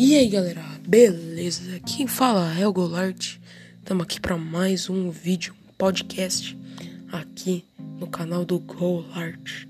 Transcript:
E aí galera, beleza? Quem fala é o Golart. Estamos aqui para mais um vídeo, um podcast aqui no canal do Golart.